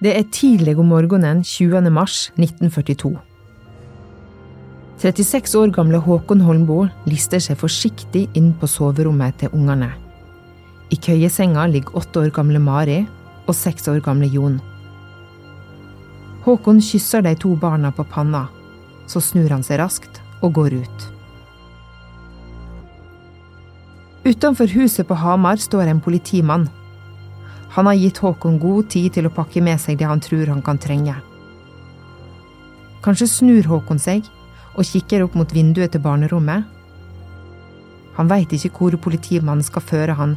Det er tidlig om morgenen 20. mars 1942. 36 år gamle Håkon Holmboe lister seg forsiktig inn på soverommet til ungene. I køyesenga ligger åtte år gamle Mari og seks år gamle Jon. Håkon kysser de to barna på panna. Så snur han seg raskt og går ut. Utenfor huset på Hamar står en politimann. Han har gitt Håkon god tid til å pakke med seg det han tror han kan trenge. Kanskje snur Håkon seg og kikker opp mot vinduet til barnerommet. Han veit ikke hvor politimannen skal føre han,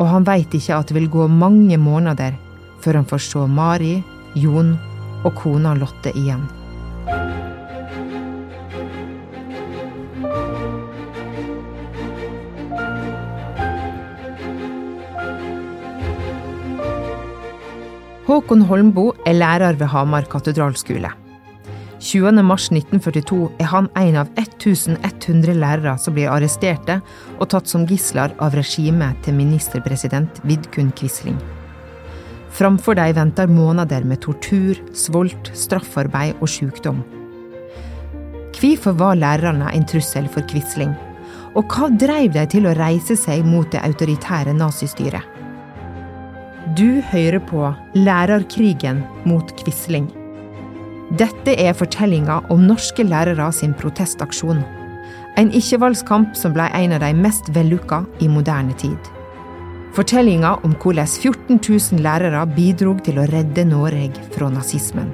og han veit ikke at det vil gå mange måneder før han får se Mari, Jon og kona Lotte igjen. Håkon Holmboe er lærer ved Hamar katedralskole. 20.3.1942 er han en av 1100 lærere som blir arresterte og tatt som gisler av regimet til ministerpresident Vidkun Quisling. Framfor dem venter måneder med tortur, svolt, straffarbeid og sykdom. Hvorfor var lærerne en trussel for Quisling? Og hva drev de til å reise seg mot det autoritære nazistyret? Du hører på Lærerkrigen mot Quisling. Dette er fortellinga om norske lærere sin protestaksjon. En ikke-valgskamp som ble en av de mest vellykka i moderne tid. Fortellinga om hvordan 14 000 lærere bidro til å redde Norge fra nazismen.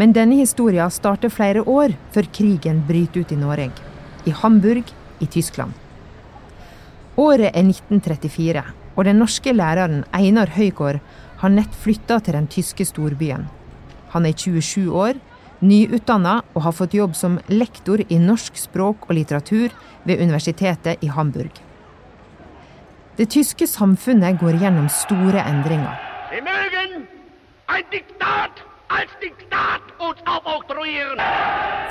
Men denne historien starter flere år før krigen bryter ut i Norge. I Hamburg i Tyskland. Året er 1934, og den norske læreren Einar Høygård har nett flytta til den tyske storbyen. Han er 27 år, nyutdanna og har fått jobb som lektor i norsk språk og litteratur ved universitetet i Hamburg. Det tyske samfunnet går gjennom store endringer. I morgen, ein Diktat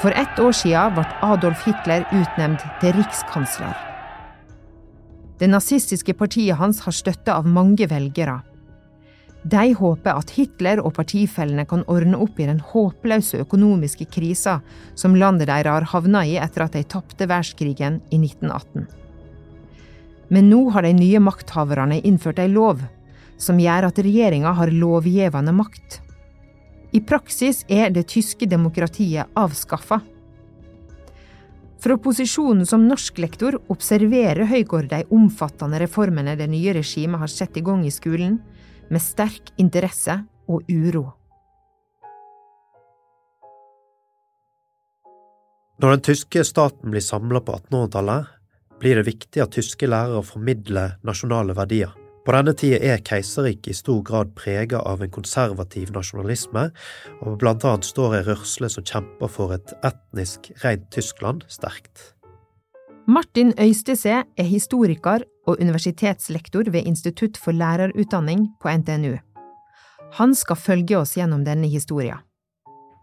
For ett år siden ble Adolf Hitler utnevnt til rikskansler. Det nazistiske partiet hans har støtte av mange velgere. De håper at Hitler og partifellene kan ordne opp i den håpløse økonomiske krisa som landet deres har havna i etter at de tapte verdenskrigen i 1918. Men nå har de nye makthaverne innført ei lov som gjør at regjeringa har lovgivende makt. I praksis er det tyske demokratiet avskaffa. Fra posisjonen som norsklektor observerer Høygård de omfattende reformene det nye regimet har satt i gang i skolen, med sterk interesse og uro. Når den tyske staten blir samla på 1800-tallet, blir det viktig at tyske lærere formidler nasjonale verdier. På denne tida er keiserriket i stor grad prega av en konservativ nasjonalisme, og blant annet står ei rørsle som kjemper for et etnisk rent Tyskland, sterkt. Martin Øystese er historiker og universitetslektor ved Institutt for lærerutdanning på NTNU. Han skal følge oss gjennom denne historien.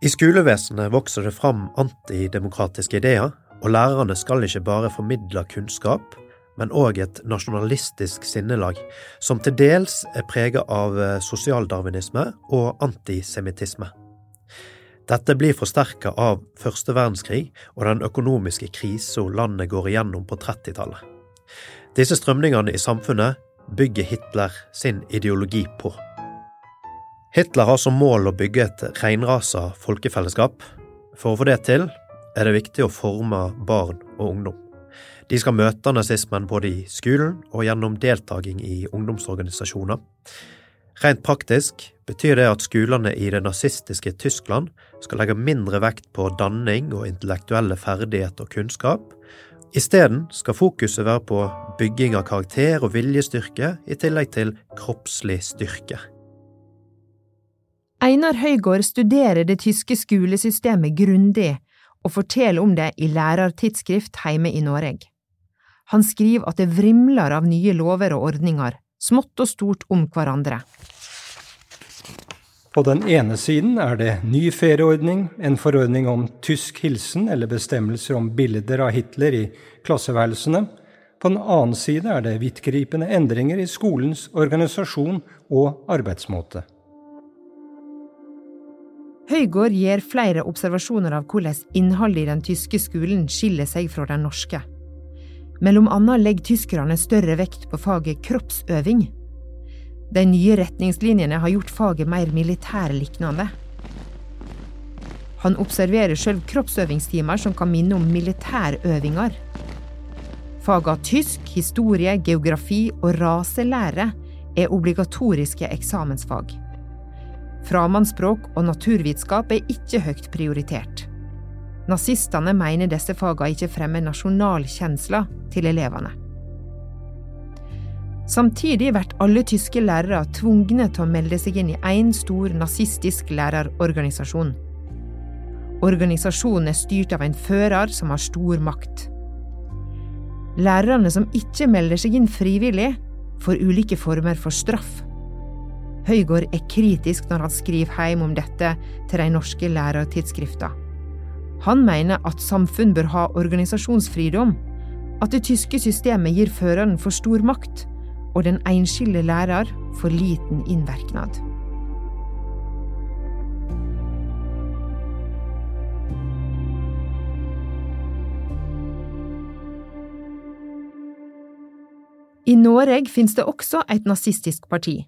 I skolevesenet vokser det fram antidemokratiske ideer, og lærerne skal ikke bare formidle kunnskap, men òg et nasjonalistisk sinnelag, som til dels er prega av sosialdarwinisme og antisemittisme. Dette blir forsterka av første verdenskrig og den økonomiske krisa landet går igjennom på 30-tallet. Disse strømningene i samfunnet bygger Hitler sin ideologi på. Hitler har som mål å bygge et reinrasa folkefellesskap. For å få det til er det viktig å forme barn og ungdom. De skal møte nazismen både i skolen og gjennom deltaking i ungdomsorganisasjoner. Rent praktisk betyr det at skolene i det nazistiske Tyskland skal legge mindre vekt på danning og intellektuelle ferdigheter og kunnskap. Isteden skal fokuset være på bygging av karakter og viljestyrke, i tillegg til kroppslig styrke. Einar Høygård studerer det tyske skolesystemet grundig og forteller om det i lærertidsskrift hjemme i Norge. Han skriver at det vrimler av nye lover og ordninger, smått og stort om hverandre. På den ene siden er det ny ferieordning, en forordning om tysk hilsen eller bestemmelser om bilder av Hitler i klasseværelsene. På den annen side er det vidtgripende endringer i skolens organisasjon og arbeidsmåte. Høygård gir flere observasjoner av hvordan innholdet i den tyske skolen skiller seg fra den norske. Mellom annet legger tyskerne større vekt på faget kroppsøving. De nye retningslinjene har gjort faget mer militærliknende. Han observerer sjøl kroppsøvingstimer som kan minne om militærøvinger. Faga tysk, historie, geografi og raselære er obligatoriske eksamensfag. Fremmedspråk og naturvitenskap er ikke høyt prioritert. Nazistene mener disse fagene ikke fremmer nasjonalkjensler til elevene. Samtidig blir alle tyske lærere tvungne til å melde seg inn i én stor nazistisk lærerorganisasjon. Organisasjonen er styrt av en fører som har stor makt. Lærerne som ikke melder seg inn frivillig, får ulike former for straff. Høygård er kritisk når han skriver hjem om dette til de norske lærertidsskriftene. Han mener at samfunn bør ha organisasjonsfridom, at det tyske systemet gir føreren for stor makt, og den enskilde lærer for liten innvirknad. I Norge finnes det også et nazistisk parti.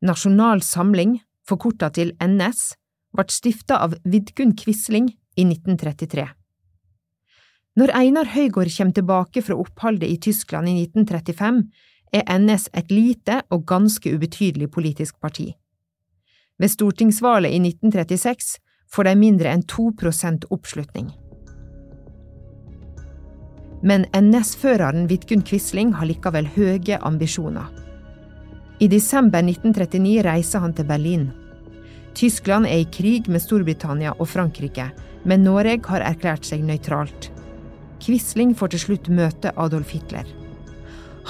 Nasjonal Samling, forkorta til NS, ble stifta av Vidkun Quisling i 1933. Når Einar Høygård kommer tilbake fra oppholdet i Tyskland i 1935, er NS et lite og ganske ubetydelig politisk parti. Ved stortingsvalget i 1936 får de mindre enn 2% oppslutning. Men NS-føreren Vidkun Quisling har likevel høye ambisjoner. I desember 1939 reiser han til Berlin. Tyskland er i krig med Storbritannia og Frankrike, men Norge har erklært seg nøytralt. Quisling får til slutt møte Adolf Hitler.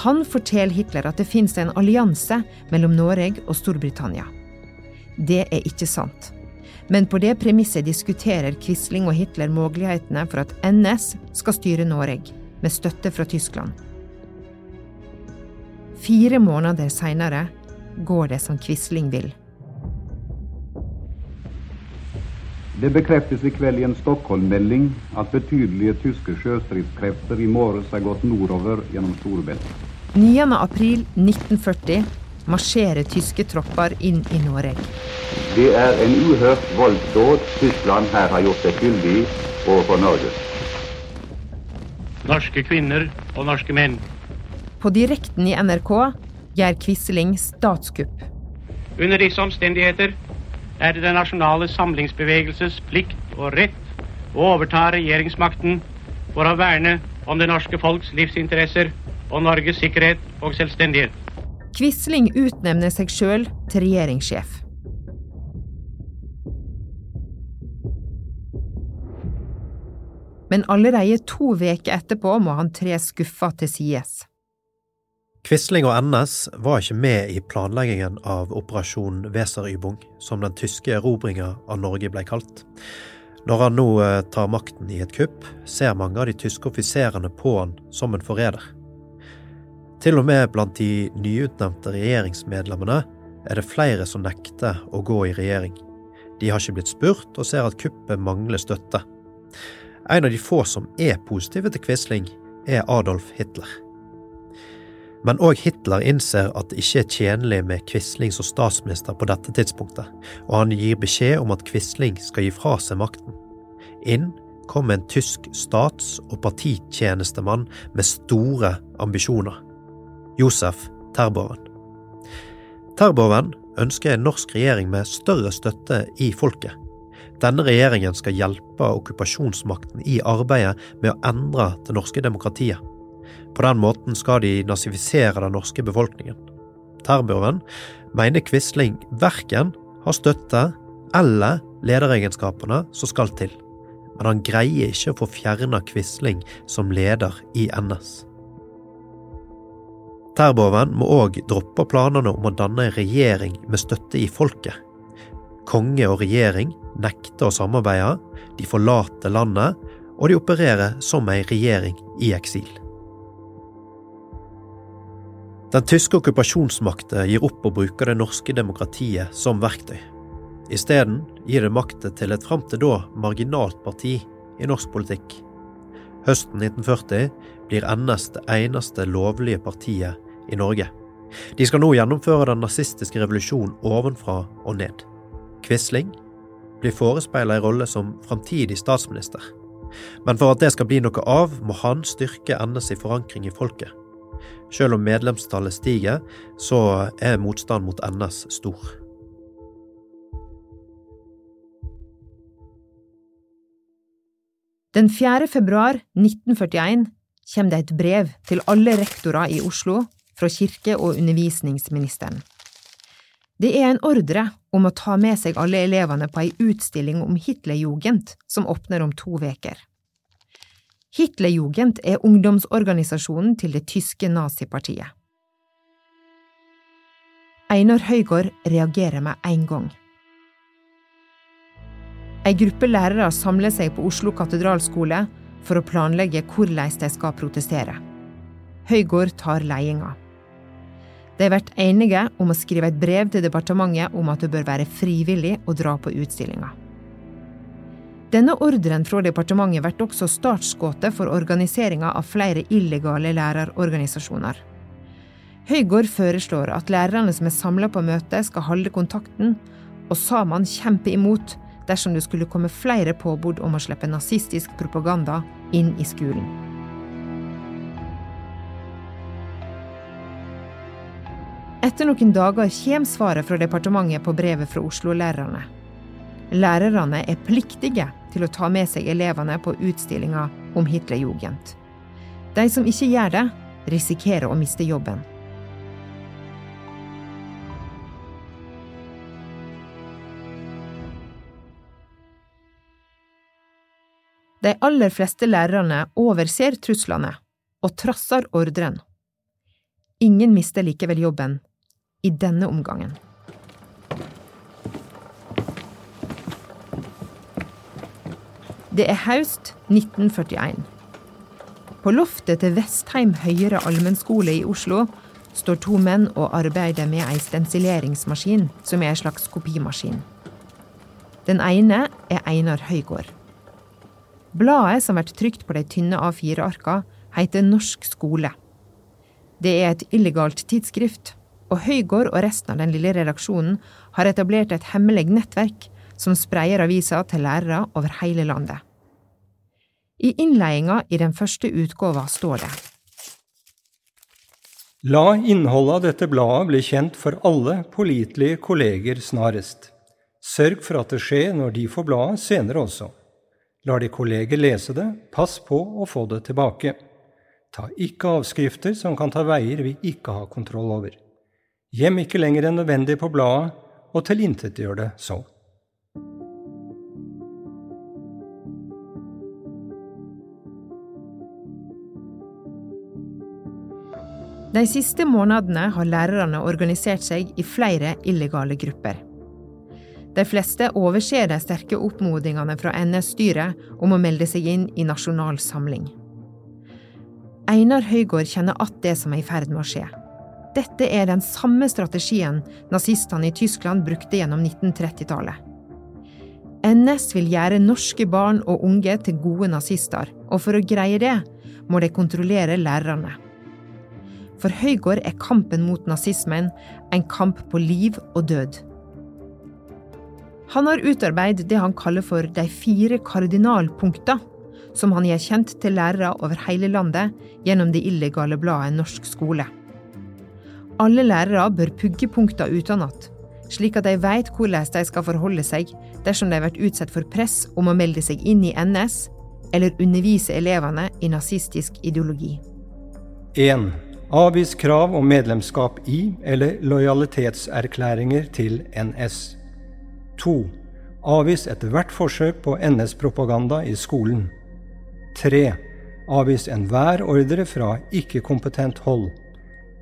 Han forteller Hitler at det finnes en allianse mellom Norge og Storbritannia. Det er ikke sant. Men på det premisset diskuterer Quisling og Hitler mulighetene for at NS skal styre Norge, med støtte fra Tyskland. Fire måneder seinere går det som Quisling vil. Det bekreftes i kveld i en Stockholm-melding at betydelige tyske sjøstridskrefter i morges har gått nordover gjennom Storebælt. 9. april 1940 marsjerer tyske tropper inn i Norge. Det er en uhørt voldsdåd Tyskland her har gjort seg skyldig i overfor Norge. Norske kvinner og norske menn på direkten i NRK gjør Quisling statskupp. Under disse omstendigheter er det Den nasjonale samlingsbevegelses plikt og rett å overta regjeringsmakten for å verne om det norske folks livsinteresser og Norges sikkerhet og selvstendighet. Quisling utnevner seg sjøl til regjeringssjef. Men allerede to uker etterpå må han tre skuffa til sides. Quisling og NS var ikke med i planleggingen av operasjon Weserübung, som den tyske erobringa av Norge ble kalt. Når han nå eh, tar makten i et kupp, ser mange av de tyske offiserene på han som en forræder. Til og med blant de nyutnevnte regjeringsmedlemmene er det flere som nekter å gå i regjering. De har ikke blitt spurt og ser at kuppet mangler støtte. En av de få som er positive til Quisling, er Adolf Hitler. Men òg Hitler innser at det ikke er tjenlig med Quisling som statsminister på dette tidspunktet, og han gir beskjed om at Quisling skal gi fra seg makten. Inn kom en tysk stats- og partitjenestemann med store ambisjoner. Josef Terboven. Terboven ønsker en norsk regjering med større støtte i folket. Denne regjeringen skal hjelpe okkupasjonsmakten i arbeidet med å endre det norske demokratiet. På den måten skal de nazifisere den norske befolkningen. Terboven mener Quisling verken har støtte eller lederegenskapene som skal til, men han greier ikke å få fjerna Quisling som leder i NS. Terboven må òg droppe planene om å danne en regjering med støtte i folket. Konge og regjering nekter å samarbeide, de forlater landet, og de opererer som ei regjering i eksil. Den tyske okkupasjonsmakta gir opp å bruke det norske demokratiet som verktøy. Isteden gir det makta til et fram til da marginalt parti i norsk politikk. Høsten 1940 blir NS det eneste lovlige partiet i Norge. De skal nå gjennomføre den nazistiske revolusjonen ovenfra og ned. Quisling blir forespeila en rolle som framtidig statsminister. Men for at det skal bli noe av, må han styrke NS i forankring i folket. Selv om medlemstallet stiger, så er motstand mot NS stor. Den 4. februar 1941 kommer det et brev til alle rektorer i Oslo fra kirke- og undervisningsministeren. Det er en ordre om å ta med seg alle elevene på ei utstilling om Hitlerjugend som åpner om to veker. Hitlerjugend er ungdomsorganisasjonen til det tyske nazipartiet. Einar Høygård reagerer med en gang. Ei gruppe lærere samler seg på Oslo katedralskole for å planlegge hvordan de skal protestere. Høygård tar ledelsen. De blir enige om å skrive et brev til departementet om at det bør være frivillig å dra på utstillinga. Denne ordren fra departementet blir også startskuddet for organiseringa av flere illegale lærerorganisasjoner. Høygård foreslår at lærerne som er samla på møtet, skal holde kontakten, og sammen kjempe imot dersom det skulle komme flere påbud om å slippe nazistisk propaganda inn i skolen. Etter noen dager kommer svaret fra departementet på brevet fra Oslo-lærerne. Lærerne er pliktige til å ta med seg elevene på utstillinga om Hitlerjugend. De som ikke gjør det, risikerer å miste jobben. De aller fleste lærerne overser truslene og trasser ordren. Ingen mister likevel jobben i denne omgangen. Det er høst 1941. På loftet til Vestheim høyere allmennskole i Oslo står to menn og arbeider med ei stensileringsmaskin, som er ei slags kopimaskin. Den ene er Einar Høygård. Bladet som blir trykt på de tynne A4-arka, heter Norsk skole. Det er et illegalt tidsskrift, og Høygård og resten av den lille redaksjonen har etablert et hemmelig nettverk som spreier avisa til lærere over hele landet. I innledninga i den første utgåva står det La innholdet av dette bladet bli kjent for alle pålitelige kolleger snarest. Sørg for at det skjer når de får bladet senere også. Lar de kolleger lese det, pass på å få det tilbake. Ta ikke avskrifter som kan ta veier vi ikke har kontroll over. Gjem ikke lenger enn nødvendig på bladet, og tilintetgjør det så. De siste månedene har lærerne organisert seg i flere illegale grupper. De fleste overser de sterke oppmodingene fra NS-styret om å melde seg inn i Nasjonal Samling. Einar Høygård kjenner att det som er i ferd med å skje. Dette er den samme strategien nazistene i Tyskland brukte gjennom 1930-tallet. NS vil gjøre norske barn og unge til gode nazister, og for å greie det må de kontrollere lærerne. For Høygård er kampen mot nazismen en kamp på liv og død. Han har utarbeidet det han kaller for de fire kardinalpunkter, som han gir kjent til lærere over hele landet gjennom det illegale bladet Norsk skole. Alle lærere bør pugge punkta utenat, slik at de vet hvordan de skal forholde seg dersom de vært utsatt for press om å melde seg inn i NS eller undervise elevene i nazistisk ideologi. 1. Avvis krav om medlemskap i eller lojalitetserklæringer til NS. 2. Avvis ethvert forsøk på NS-propaganda i skolen. 3. Avvis enhver ordre fra ikke-kompetent hold.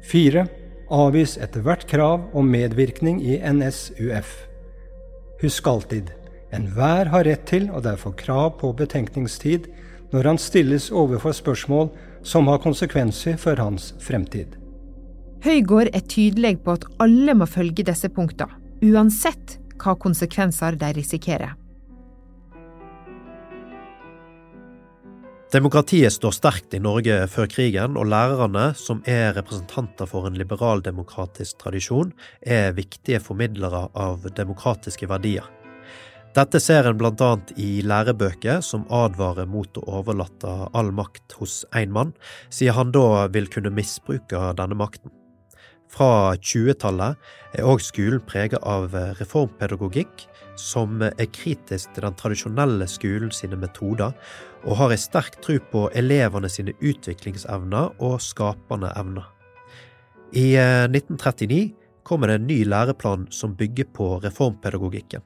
4. Avvis ethvert krav om medvirkning i NSUF. Husk alltid, enhver har rett til og derfor krav på betenkningstid når han stilles overfor spørsmål som har konsekvenser for hans fremtid. Høygård er tydelig på at alle må følge disse punktene, uansett hva konsekvenser de risikerer. Demokratiet står sterkt i Norge før krigen, og lærerne, som er representanter for en liberaldemokratisk tradisjon, er viktige formidlere av demokratiske verdier. Dette ser en annet i lærebøker som advarer mot å overlate all makt hos én mann, siden han da vil kunne misbruke denne makten. Fra 20-tallet er òg skolen preget av reformpedagogikk, som er kritisk til den tradisjonelle skolen sine metoder, og har ei sterk tro på elevene sine utviklingsevner og skapende evner. I 1939 eh, kommer det en ny læreplan som bygger på reformpedagogikken.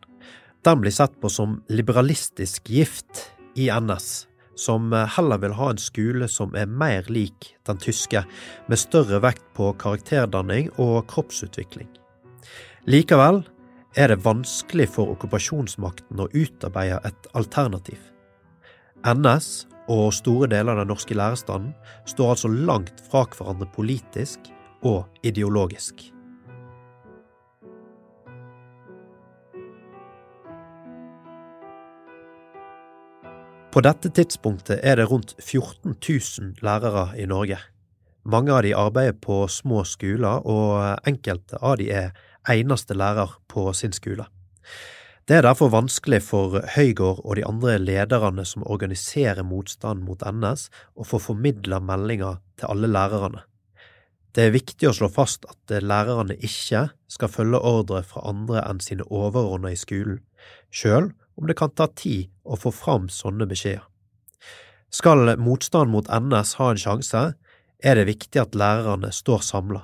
Den blir sett på som liberalistisk gift i NS, som heller vil ha en skole som er mer lik den tyske, med større vekt på karakterdanning og kroppsutvikling. Likevel er det vanskelig for okkupasjonsmakten å utarbeide et alternativ. NS og store deler av den norske lærerstanden står altså langt fra hverandre politisk og ideologisk. På dette tidspunktet er det rundt 14 000 lærere i Norge. Mange av de arbeider på små skoler, og enkelte av de er eneste lærer på sin skole. Det er derfor vanskelig for Høygård og de andre lederne som organiserer motstand mot NS, å få formidla meldinger til alle lærerne. Det er viktig å slå fast at lærerne ikke skal følge ordre fra andre enn sine overordnede i skolen, sjøl om det kan ta tid å få fram sånne beskjeder. Skal motstand mot NS ha en sjanse, er det viktig at lærerne står samla.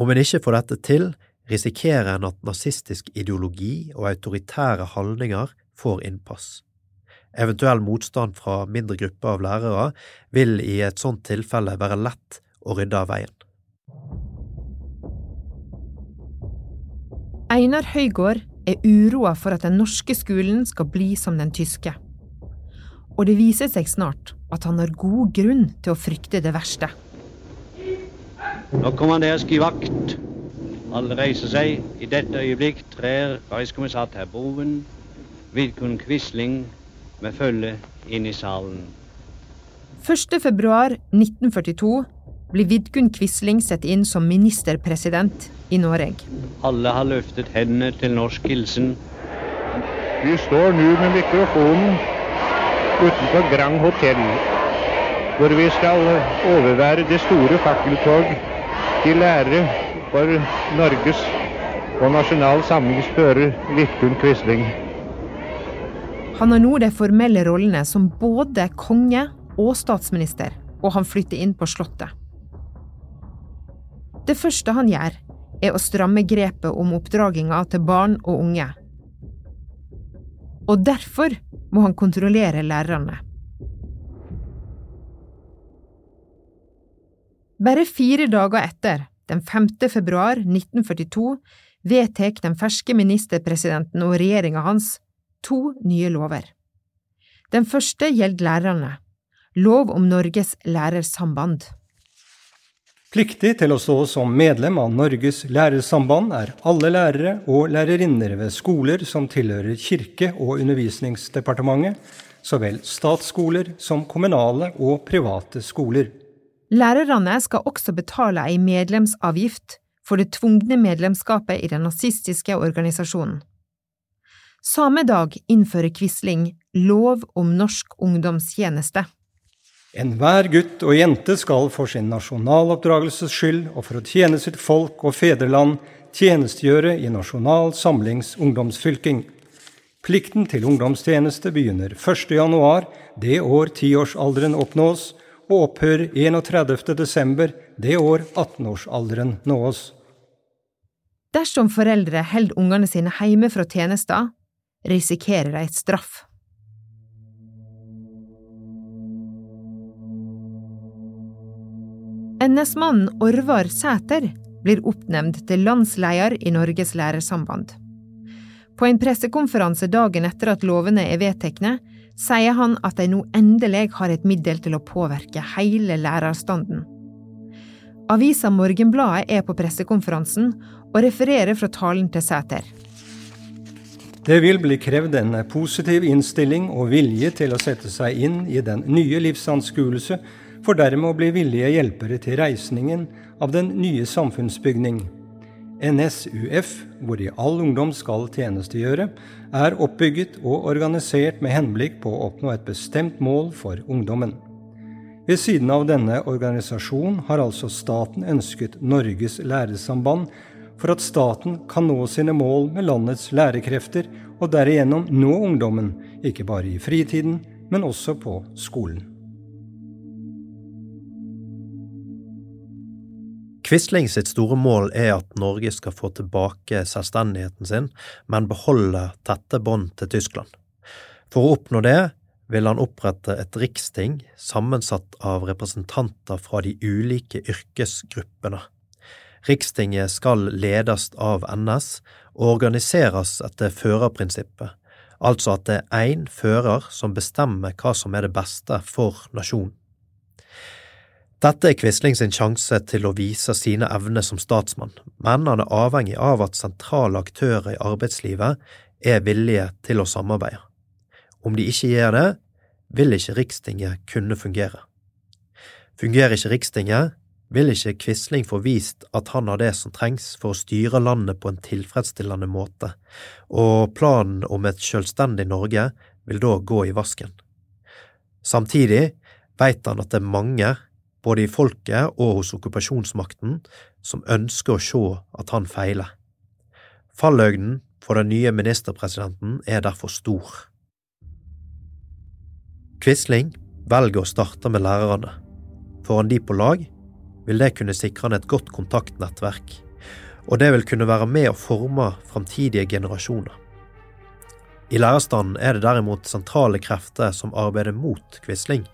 Om en ikke får dette til, risikerer en at nazistisk ideologi og autoritære holdninger får innpass. Eventuell motstand fra mindre grupper av lærere vil i et sånt tilfelle være lett å rydde av veien. Einar Høygård er uroa for at den norske skolen skal bli som den tyske. Og det viser seg snart at han har god grunn til å frykte det verste. Nå kommer deres givakt. Alle reiser seg. I dette øyeblikk trer reiskommissær Terboven, Vidkun Quisling med følge inn i salen. 1. februar 1942 blir Vidkun Quisling satt inn som ministerpresident i Norge. Alle har løftet hendene til norsk hilsen. Vi står nå med mikrofonen utenfor Grand Hotell, hvor vi skal overvære det store fakkeltog til ære for Norges og Nasjonal Samlings fører Vidkun Quisling. Han har nå de formelle rollene som både konge og statsminister, og han flytter inn på Slottet. Det første han gjør, er å stramme grepet om oppdraginga til barn og unge. Og derfor må han kontrollere lærerne. Bare fire dager etter, den 5. februar 1942, vedtek den ferske ministerpresidenten og regjeringa hans to nye lover. Den første gjelder lærerne, lov om Norges lærersamband. Pliktig til å stå som medlem av Norges lærersamband er alle lærere og lærerinner ved skoler som tilhører Kirke- og undervisningsdepartementet, så vel statsskoler som kommunale og private skoler. Lærerne skal også betale ei medlemsavgift for det tvungne medlemskapet i den nazistiske organisasjonen. Samme dag innfører Quisling lov om norsk ungdomstjeneste. Enhver gutt og jente skal for sin nasjonaloppdragelses skyld og for å tjene sitt folk og fedreland tjenestegjøre i Nasjonal Samlings ungdomsfylking. Plikten til ungdomstjeneste begynner 1. januar det år tiårsalderen oppnås, og opphører 31. desember det år 18-årsalderen nås. Dersom foreldre holder ungene sine hjemme fra tjenester, risikerer de et straff. NS-mannen Orvar Sæter blir oppnevnt til landsleder i Norges lærersamband. På en pressekonferanse dagen etter at lovene er vedtekne, sier han at de nå endelig har et middel til å påvirke hele lærerstanden. Avisa Morgenbladet er på pressekonferansen og refererer fra talen til Sæter. Det vil bli krevd en positiv innstilling og vilje til å sette seg inn i den nye livsanskuelse, for dermed å bli villige hjelpere til reisningen av den nye samfunnsbygning. NSUF, hvor i all ungdom skal tjenestegjøre, er oppbygget og organisert med henblikk på å oppnå et bestemt mål for ungdommen. Ved siden av denne organisasjonen har altså staten ønsket Norges læresamband for at staten kan nå sine mål med landets lærekrefter, og derigjennom nå ungdommen, ikke bare i fritiden, men også på skolen. Quisling sitt store mål er at Norge skal få tilbake selvstendigheten sin, men beholde tette bånd til Tyskland. For å oppnå det vil han opprette et riksting sammensatt av representanter fra de ulike yrkesgruppene. Rikstinget skal ledes av NS og organiseres etter førerprinsippet, altså at det er én fører som bestemmer hva som er det beste for nasjonen. Dette er Quisling sin sjanse til å vise sine evner som statsmann, men han er avhengig av at sentrale aktører i arbeidslivet er villige til å samarbeide. Om de ikke gjør det, vil ikke Rikstinget kunne fungere. Fungerer ikke Rikstinget, vil ikke Quisling få vist at han har det som trengs for å styre landet på en tilfredsstillende måte, og planen om et selvstendig Norge vil da gå i vasken. Samtidig veit han at det er mange både i folket og hos okkupasjonsmakten, som ønsker å se at han feiler. Falløgnen for den nye ministerpresidenten er derfor stor. Quisling velger å starte med lærerne. Får han de på lag, vil det kunne sikre han et godt kontaktnettverk, og det vil kunne være med å forme framtidige generasjoner. I lærerstanden er det derimot sentrale krefter som arbeider mot Quisling.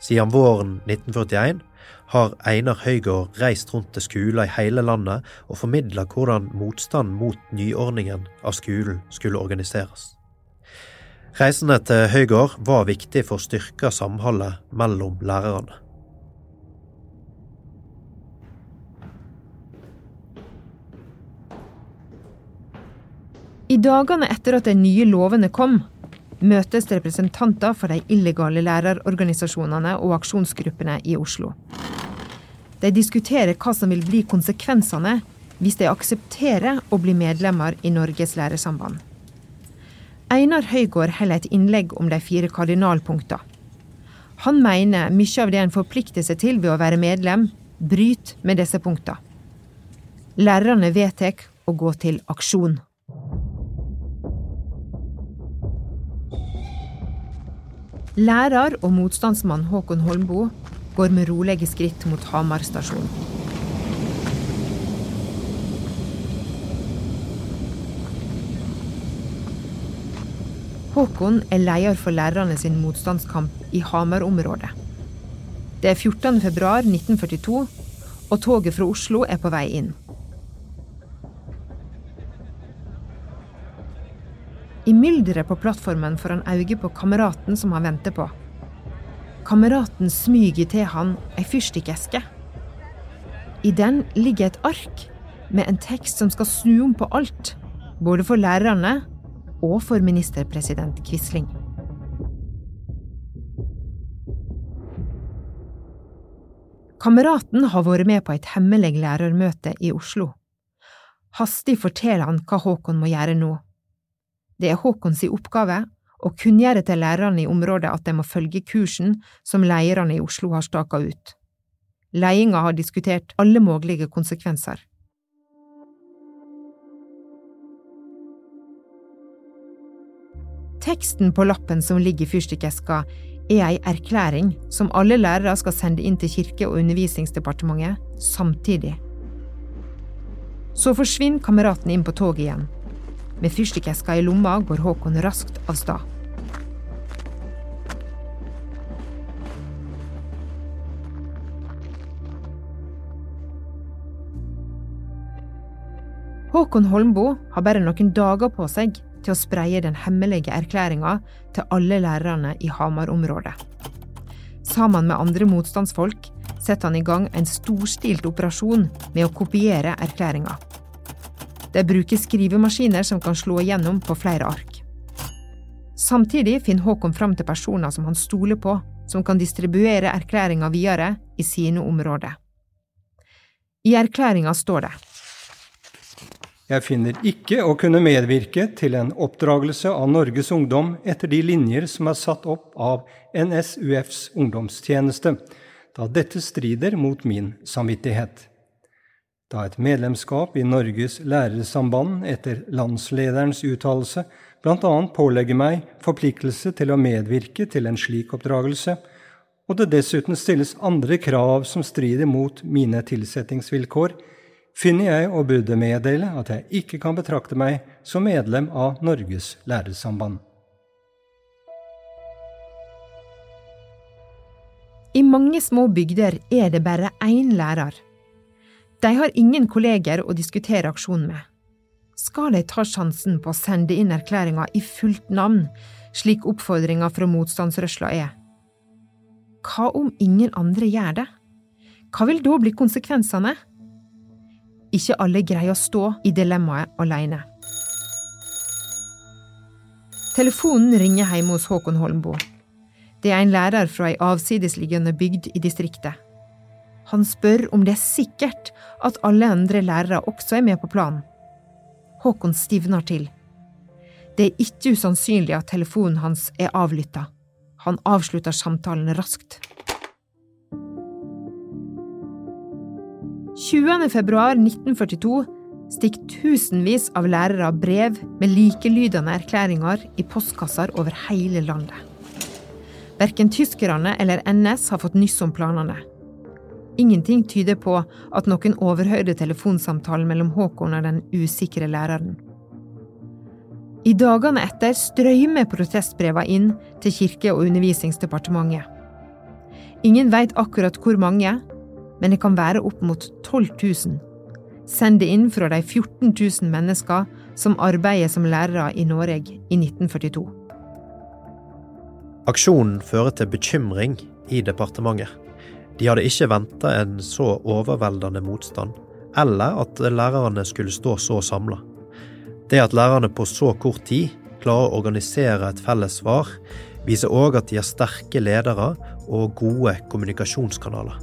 Siden våren 1941 har Einar Høygård reist rundt til skoler i hele landet og formidla hvordan motstand mot nyordningen av skolen skulle organiseres. Reisene til Høygård var viktig for å styrke samholdet mellom lærerne. I dagene etter at de nye lovene kom, møtes representanter for de illegale lærerorganisasjonene og aksjonsgruppene i Oslo. De diskuterer hva som vil bli konsekvensene hvis de aksepterer å bli medlemmer i Norges lærersamband. Einar Høygård holder et innlegg om de fire kardinalpunktene. Han mener mye av det en forplikter seg til ved å være medlem, bryter med disse punktene. Lærerne vedtar å gå til aksjon. Lærer og motstandsmann Håkon Holmboe går med rolige skritt mot Hamar stasjon. Håkon er leder for lærerne sin motstandskamp i Hamar-området. Det er 14. februar 1942, og toget fra Oslo er på vei inn. I mylderet på plattformen får han øye på kameraten som han venter på. Kameraten smyger til han ei fyrstikkeske. I den ligger et ark med en tekst som skal snu om på alt, både for lærerne og for ministerpresident Quisling. Kameraten har vært med på et hemmelig lærermøte i Oslo. Hastig forteller han hva Håkon må gjøre nå. Det er Håkons oppgave å kunngjøre til lærerne i området at de må følge kursen som lederne i Oslo har staka ut. Ledelsen har diskutert alle mulige konsekvenser. Teksten på lappen som ligger i fyrstikkeska, er ei erklæring som alle lærere skal sende inn til Kirke- og undervisningsdepartementet samtidig. Så forsvinner kameraten inn på toget igjen, med fyrstikkeska i lomma går Håkon raskt av sted. Håkon Holmboe har bare noen dager på seg til å spreie den hemmelige erklæringa til alle lærerne i Hamar-området. Sammen med andre motstandsfolk setter han i gang en storstilt operasjon med å kopiere erklæringa. De bruker skrivemaskiner som kan slå igjennom på flere ark. Samtidig finner Håkon fram til personer som han stoler på, som kan distribuere erklæringa videre i sine områder. I erklæringa står det Jeg finner ikke å kunne medvirke til en oppdragelse av Norges ungdom etter de linjer som er satt opp av NSUFs ungdomstjeneste, da dette strider mot min samvittighet. Da et medlemskap i Norges lærersamband etter landslederens uttalelse bl.a. pålegger meg forpliktelse til å medvirke til en slik oppdragelse, og det dessuten stilles andre krav som strider mot mine tilsettingsvilkår, finner jeg å burde meddele at jeg ikke kan betrakte meg som medlem av Norges lærersamband. I mange små bygder er det bare én lærer. De har ingen kolleger å diskutere aksjonen med. Skal de ta sjansen på å sende inn erklæringa i fullt navn, slik oppfordringa fra motstandsrørsla er? Hva om ingen andre gjør det? Hva vil da bli konsekvensene? Ikke alle greier å stå i dilemmaet alene. Telefonen ringer hjemme hos Håkon Holmboe. Det er en lærer fra ei avsidesliggende bygd i distriktet. Han spør om det er sikkert at alle andre lærere også er med på planen. Håkon stivner til. Det er ikke usannsynlig at telefonen hans er avlytta. Han avslutter samtalen raskt. 20. februar 1942 stikker tusenvis av lærere brev med likelydende erklæringer i postkasser over hele landet. Verken tyskerne eller NS har fått nyss om planene. Ingenting tyder på at noen overhørte telefonsamtalen mellom Håkon og den usikre læreren. I dagene etter strømmer protestbrevene inn til Kirke- og undervisningsdepartementet. Ingen veit akkurat hvor mange, men det kan være opp mot 12 000. Send det inn fra de 14 000 mennesker som arbeider som lærere i Norge i 1942. Aksjonen fører til bekymring i departementet. De hadde ikke venta en så overveldende motstand, eller at lærerne skulle stå så samla. Det at lærerne på så kort tid klarer å organisere et felles svar, viser òg at de har sterke ledere og gode kommunikasjonskanaler.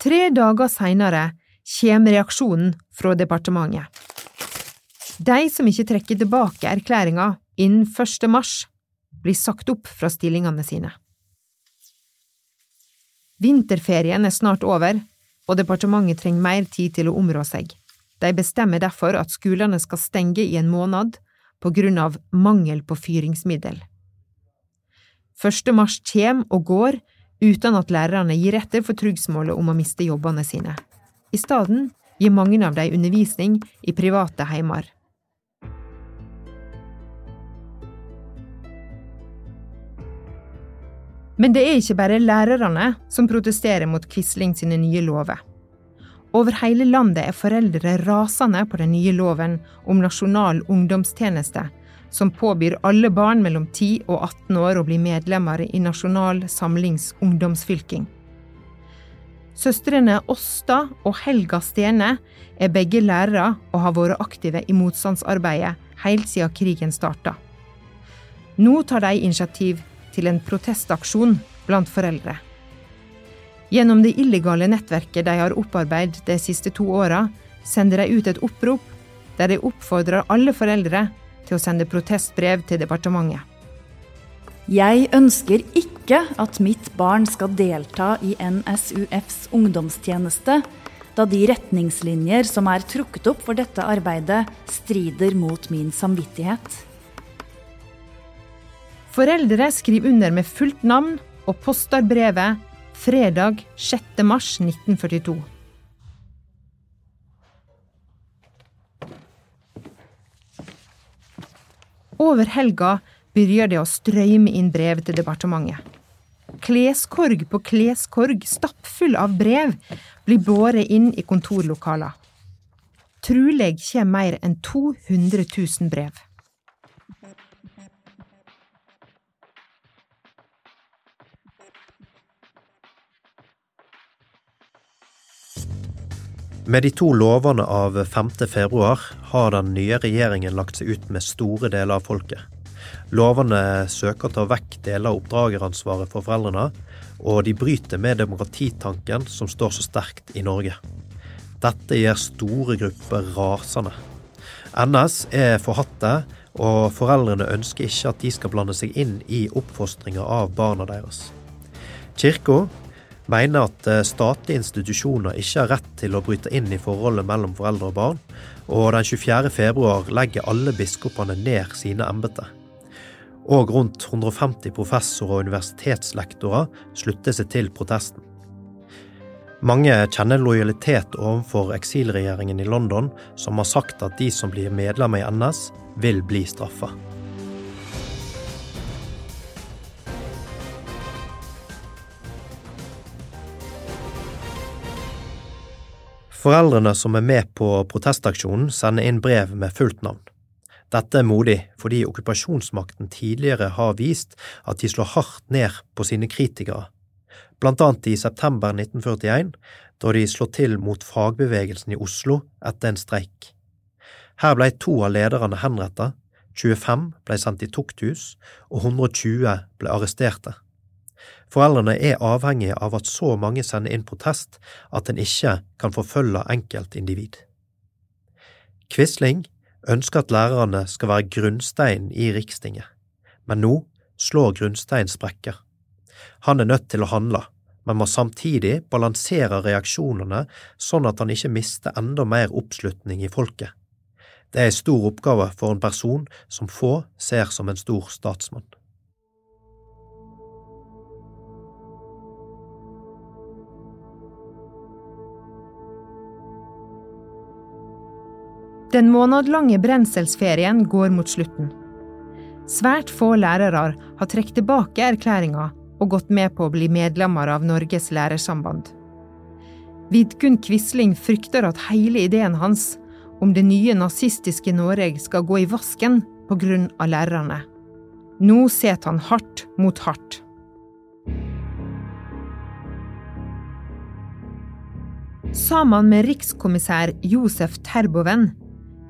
Tre dager seinere kommer reaksjonen fra departementet. De som ikke trekker tilbake erklæringa innen 1. mars, blir sagt opp fra stillingene sine. Vinterferien er snart over, og departementet trenger mer tid til å områ seg. De bestemmer derfor at skolene skal stenge i en måned på grunn av mangel på fyringsmiddel. 1. mars kommer og går uten at lærerne gir etter for tryggsmålet om å miste jobbene sine. I stedet gir mange av dem undervisning i private heimer. Men det er ikke bare lærerne som protesterer mot Quisling sine nye lover. Over hele landet er foreldre rasende på den nye loven om nasjonal ungdomstjeneste, som påbyr alle barn mellom 10 og 18 år å bli medlemmer i Nasjonal samlings ungdomsfylking. Søstrene Åsta og Helga Stene er begge lærere og har vært aktive i motstandsarbeidet helt siden krigen starta. Nå tar de initiativ til en protestaksjon blant foreldre. Gjennom det illegale nettverket de har opparbeidet de siste to åra, sender de ut et opprop der de oppfordrer alle foreldre til å sende protestbrev til departementet. Jeg ønsker ikke at mitt barn skal delta i NSUFs ungdomstjeneste, da de retningslinjer som er trukket opp for dette arbeidet, strider mot min samvittighet. Foreldre skriver under med fullt navn og poster brevet fredag 6. mars 1942. Over helga begynner det å strøyme inn brev til departementet. Kleskorg på kleskorg, stappfull av brev, blir båret inn i kontorlokaler. Truleg kommer mer enn 200 000 brev. Med de to lovene av 5. februar har den nye regjeringen lagt seg ut med store deler av folket. Lovene søker å ta vekk deler av oppdrageransvaret for foreldrene, og de bryter med demokratitanken som står så sterkt i Norge. Dette gjør store grupper rasende. NS er forhatte, og foreldrene ønsker ikke at de skal blande seg inn i oppfostringa av barna deres. Kirka mener at eh, statlige institusjoner ikke har rett til å bryte inn i forholdet mellom foreldre og barn, og den 24. februar legger alle biskopene ned sine embeter. Og rundt 150 professorer og universitetslektorer slutter seg til protesten. Mange kjenner lojalitet overfor eksilregjeringen i London, som har sagt at de som blir medlemmer i NS, vil bli straffa. Foreldrene som er med på protestaksjonen, sender inn brev med fullt navn. Dette er modig fordi okkupasjonsmakten tidligere har vist at de slår hardt ned på sine kritikere, blant annet i september 1941, da de slår til mot fagbevegelsen i Oslo etter en streik. Her ble to av lederne henrettet, 25 ble sendt i tukthus, og 120 ble arresterte. Foreldrene er avhengige av at så mange sender inn protest at en ikke kan forfølge enkeltindivid. Quisling ønsker at lærerne skal være grunnsteinen i Rikstinget, men nå slår grunnsteinen sprekker. Han er nødt til å handle, men må samtidig balansere reaksjonene sånn at han ikke mister enda mer oppslutning i folket. Det er en stor oppgave for en person som få ser som en stor statsmann. Den månedlange brenselsferien går mot slutten. Svært få lærere har trukket tilbake erklæringa og gått med på å bli medlemmer av Norges lærersamband. Vidkun Quisling frykter at hele ideen hans om det nye nazistiske Norge skal gå i vasken av lærerne. Nå setter han hardt mot hardt. Sammen med rikskommissær Josef Terboven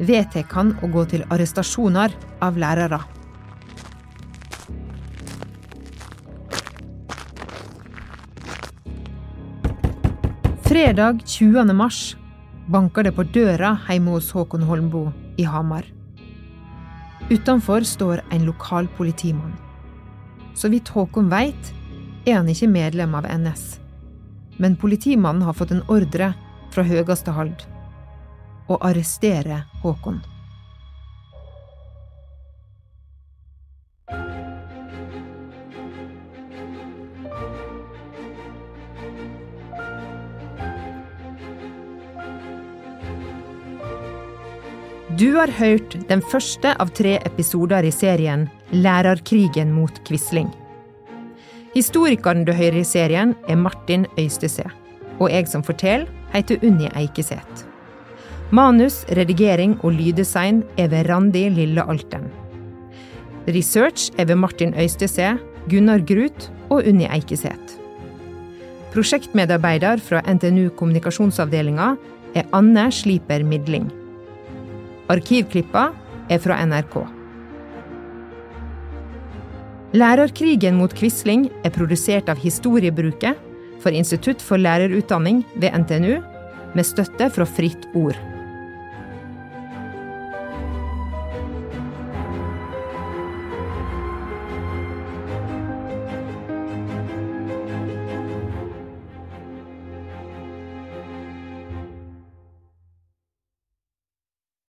vedtar han å gå til arrestasjoner av lærere. Fredag 20. mars banker det på døra hjemme hos Håkon Holmboe i Hamar. Utenfor står en lokal politimann. Så vidt Håkon veit, er han ikke medlem av NS. Men politimannen har fått en ordre fra høyeste hold å arrestere Håkon. Du har hørt den første av tre episoder i serien Lærerkrigen mot Quisling. Historikeren du hører i serien, er Martin Øystese. Og jeg som forteller, heter Unni Eikeseth. Manus, redigering og lyddesign er ved Randi Lille Alten. Research er ved Martin Øystese, Gunnar Grut og Unni Eikeseth. Prosjektmedarbeider fra NTNU kommunikasjonsavdelinga er Anne Sliper Midling. Arkivklippa er fra NRK. Lærerkrigen mot Quisling er produsert av Historiebruket for Institutt for lærerutdanning ved NTNU med støtte fra Fritt Ord.